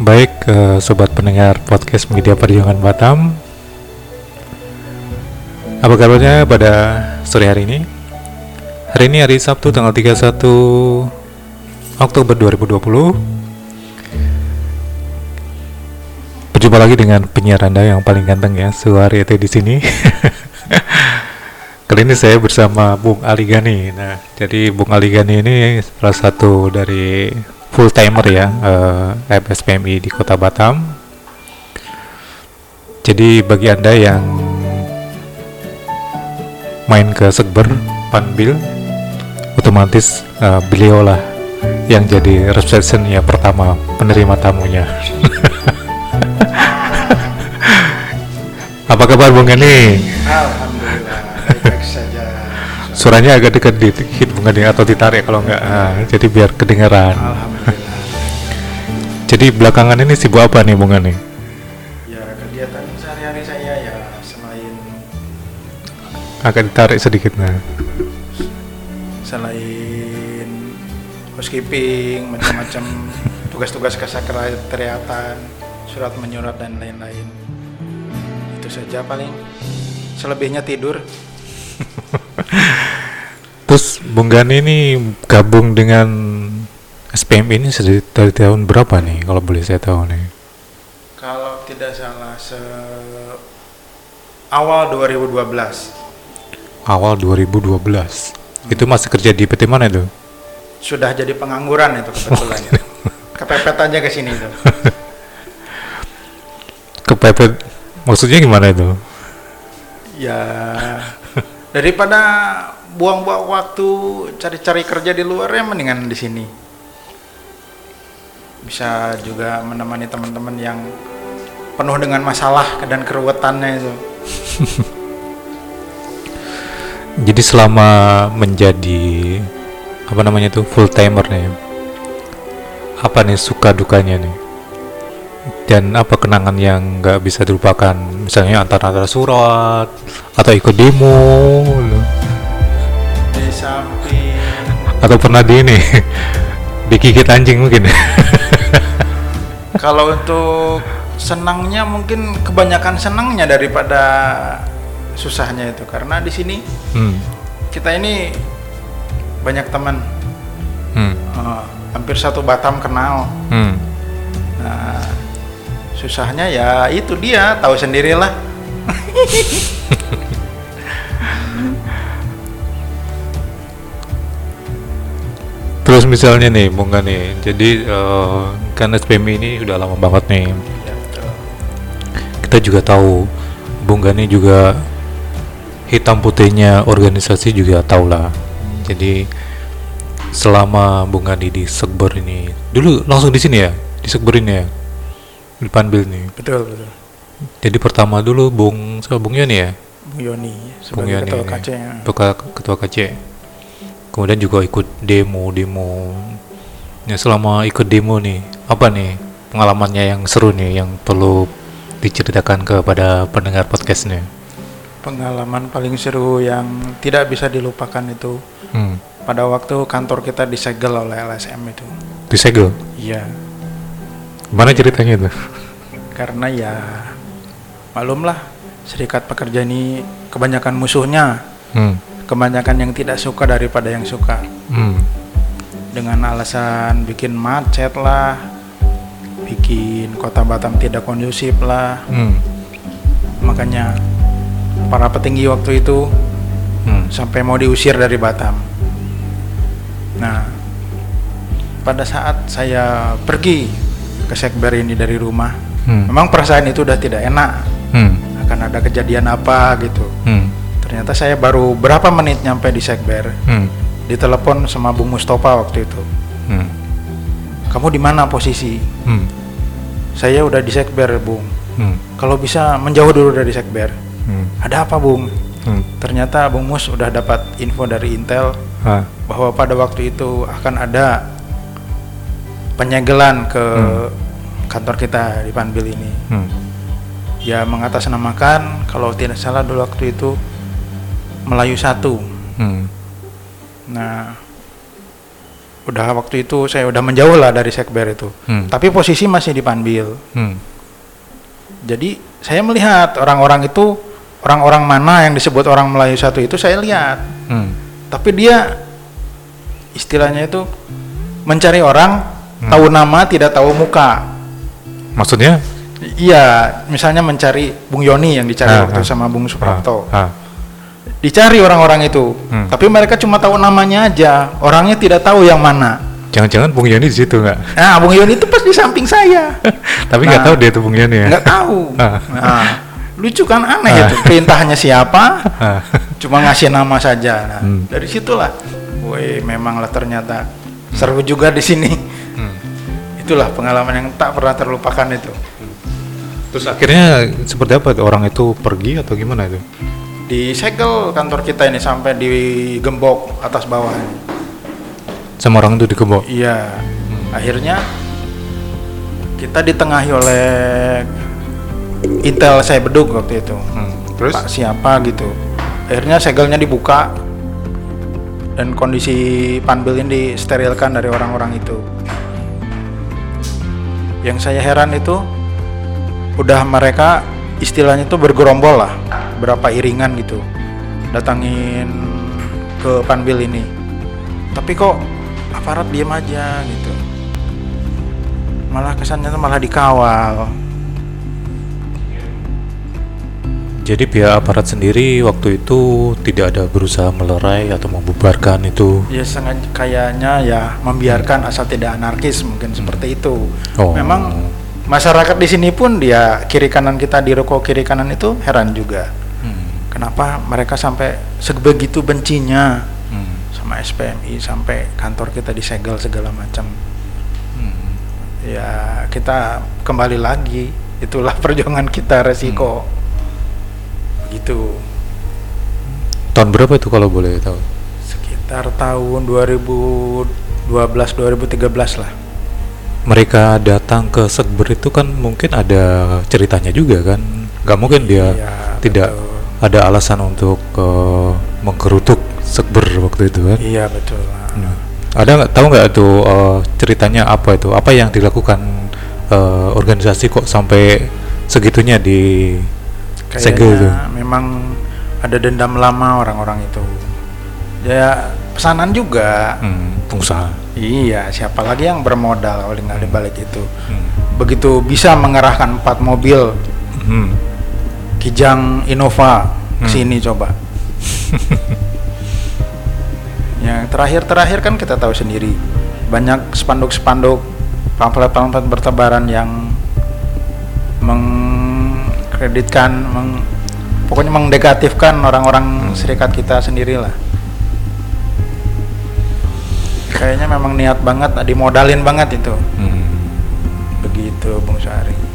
Baik, uh, sobat pendengar podcast Media Perjuangan Batam. Apa kabarnya pada sore hari ini? Hari ini hari Sabtu tanggal 31 Oktober 2020. Berjumpa lagi dengan penyiar Anda yang paling ganteng ya, Suari di sini. Kali ini saya bersama Bung Ali Gani. Nah, jadi Bung Ali Gani ini salah satu dari full timer ya uh, eh, FSPMI di Kota Batam. Jadi bagi anda yang main ke Sekber, Panbil, otomatis uh, beliau lah yang jadi reception ya pertama penerima tamunya. Apa kabar Bung Gani? Alhamdulillah, baik saja. Suaranya agak dekat di hit Bung Gani atau ditarik kalau enggak, nah, jadi biar kedengaran. Jadi belakangan ini sibuk apa nih Bung nih? Ya kegiatan sehari-hari saya ya selain Akan ditarik sedikit nah. selain housekeeping, macam-macam tugas-tugas kesekretariatan, surat menyurat dan lain-lain. Itu saja paling. Selebihnya tidur. Terus Bung Gani ini gabung dengan SPM ini sudah dari tahun berapa nih kalau boleh saya tahu nih? Kalau tidak salah se awal 2012. Awal 2012. Hmm. Itu masih kerja di PT mana itu? Sudah jadi pengangguran itu kebetulan. Kepepet aja ke sini itu. Kepepet maksudnya gimana itu? Ya daripada buang-buang waktu cari-cari kerja di luar ya mendingan di sini bisa juga menemani teman-teman yang penuh dengan masalah dan keruwetannya itu. Jadi selama menjadi apa namanya itu full timer nih, apa nih suka dukanya nih? Dan apa kenangan yang nggak bisa dilupakan? Misalnya antara-antara surat atau ikut demo, di samping atau pernah di ini digigit anjing mungkin kalau untuk senangnya mungkin kebanyakan senangnya daripada susahnya itu karena di sini hmm. kita ini banyak teman hmm. uh, hampir satu Batam kenal hmm. nah susahnya ya itu dia tahu sendirilah Terus misalnya nih, Bung nih, jadi uh, kan SPMI ini udah lama banget nih. Kita juga tahu Bung Gani juga hitam putihnya organisasi juga tahu lah. Jadi selama Bung Gani di Sekber ini, dulu langsung di sini ya, di Sekber ini ya, di Panbil nih. Betul betul. Jadi pertama dulu Bung, siapa Bung Yoni ya? Bung Yoni, Bung Yoni, ketua KC. Ketua, ketua KC kemudian juga ikut demo demo. Ya selama ikut demo nih apa nih pengalamannya yang seru nih yang perlu diceritakan kepada pendengar podcastnya pengalaman paling seru yang tidak bisa dilupakan itu hmm. pada waktu kantor kita disegel oleh LSM itu. Disegel? Iya. Mana ceritanya itu? Karena ya malumlah serikat pekerja ini kebanyakan musuhnya. Hmm kebanyakan yang tidak suka daripada yang suka hmm. dengan alasan bikin macet lah bikin kota Batam tidak kondusif lah hmm. makanya para petinggi waktu itu hmm. sampai mau diusir dari Batam nah pada saat saya pergi ke Sekber ini dari rumah hmm. memang perasaan itu udah tidak enak hmm. akan ada kejadian apa gitu hmm ternyata saya baru berapa menit nyampe di Sekber hmm. ditelepon sama Bung Mustafa waktu itu hmm. kamu di mana posisi hmm. saya udah di Sekber Bung hmm. kalau bisa menjauh dulu dari Sekber hmm. ada apa Bung hmm. ternyata Bung Mus udah dapat info dari Intel ha. bahwa pada waktu itu akan ada penyegelan ke hmm. kantor kita di Panbil ini hmm. ya mengatasnamakan kalau tidak salah dulu waktu itu Melayu satu. Hmm. Nah, udah waktu itu saya udah menjauh lah dari sekber itu Hmm. tapi posisi masih di Panbil Hmm. jadi saya melihat orang-orang itu orang-orang mana yang disebut orang Melayu satu itu saya lihat Hmm. tapi dia istilahnya itu mencari orang Hmm. tahu nama tidak tahu muka Maksudnya? iya misalnya mencari Bung Yoni yang dicari Ah, waktu ah. sama Bung Suprapto Ah, ah. Dicari orang-orang itu Hmm. tapi mereka cuma tahu namanya aja orangnya tidak tahu yang mana Jangan-jangan Bung Yoni di situ nggak? nah Bung Yoni itu pas di samping saya Tapi nggak Nah. tahu dia tuh Bung Yoni ya? nggak tahu Ah. nah, lucu kan aneh Ah. itu perintahnya siapa Ah. cuma ngasih nama saja nah, Hmm. dari situlah woi memang lah ternyata seru juga di sini Hmm. itulah pengalaman yang tak pernah terlupakan itu Terus akhirnya seperti apa orang itu pergi atau gimana itu? Disegel kantor kita ini sampai digembok atas bawah Sama orang itu dikebok? iya. Akhirnya kita ditengahi oleh intel saya beduk waktu itu. Hmm. Terus? Pak siapa gitu. Akhirnya segelnya dibuka dan kondisi panbil ini disterilkan dari orang-orang itu. Yang saya heran itu udah mereka istilahnya itu bergerombol lah berapa iringan gitu datangin ke panbil ini tapi kok aparat diem aja gitu malah kesannya tuh malah dikawal Jadi pihak aparat sendiri waktu itu tidak ada berusaha melerai atau membubarkan itu. ya sangat kayaknya ya membiarkan asal tidak anarkis mungkin seperti itu Oh. memang masyarakat di sini pun dia kiri kanan kita di ruko kiri kanan itu heran juga Hmm. Kenapa mereka sampai sebegitu bencinya Hmm. sama SPMI sampai kantor kita disegel segala macam Hmm. ya kita kembali lagi itulah perjuangan kita resiko begitu Tahun berapa itu kalau boleh tahu? sekitar tahun 2012 2013 lah Mereka datang ke Sekber itu kan mungkin ada ceritanya juga kan? Gak mungkin dia Iya, tidak betul. Ada alasan untuk eh, menggerutuk Sekber waktu itu kan? iya betul Nah, ada nggak tahu nggak itu eh, ceritanya apa itu? Apa yang dilakukan eh, organisasi kok sampai segitunya di segel itu? memang ada dendam lama orang-orang itu ya pesanan juga Hmm, pengusaha. iya siapa lagi yang bermodal kalau nggak di balik itu Hmm. begitu bisa mengerahkan empat mobil Hmm. Kijang Innova Hmm. sini coba. Yang terakhir-terakhir kan kita tahu sendiri. Banyak spanduk-spanduk pamflet-pamflet bertebaran yang mengkreditkan meng, pokoknya mengnegatifkan orang-orang serikat kita sendirilah. Kayaknya memang niat banget dimodalin banget itu. Hmm. begitu Bung Syari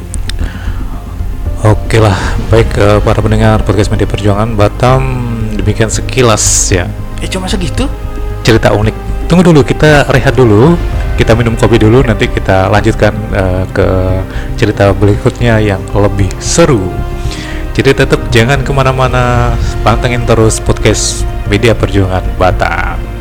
Oke lah, baik eh, para pendengar podcast Media Perjuangan Batam demikian sekilas ya eh cuma segitu cerita unik. Tunggu dulu, kita rehat dulu, kita minum kopi dulu, nanti kita lanjutkan eh, ke cerita berikutnya yang lebih seru. Jadi tetap jangan ke mana-mana, pantengin terus podcast Media Perjuangan Batam.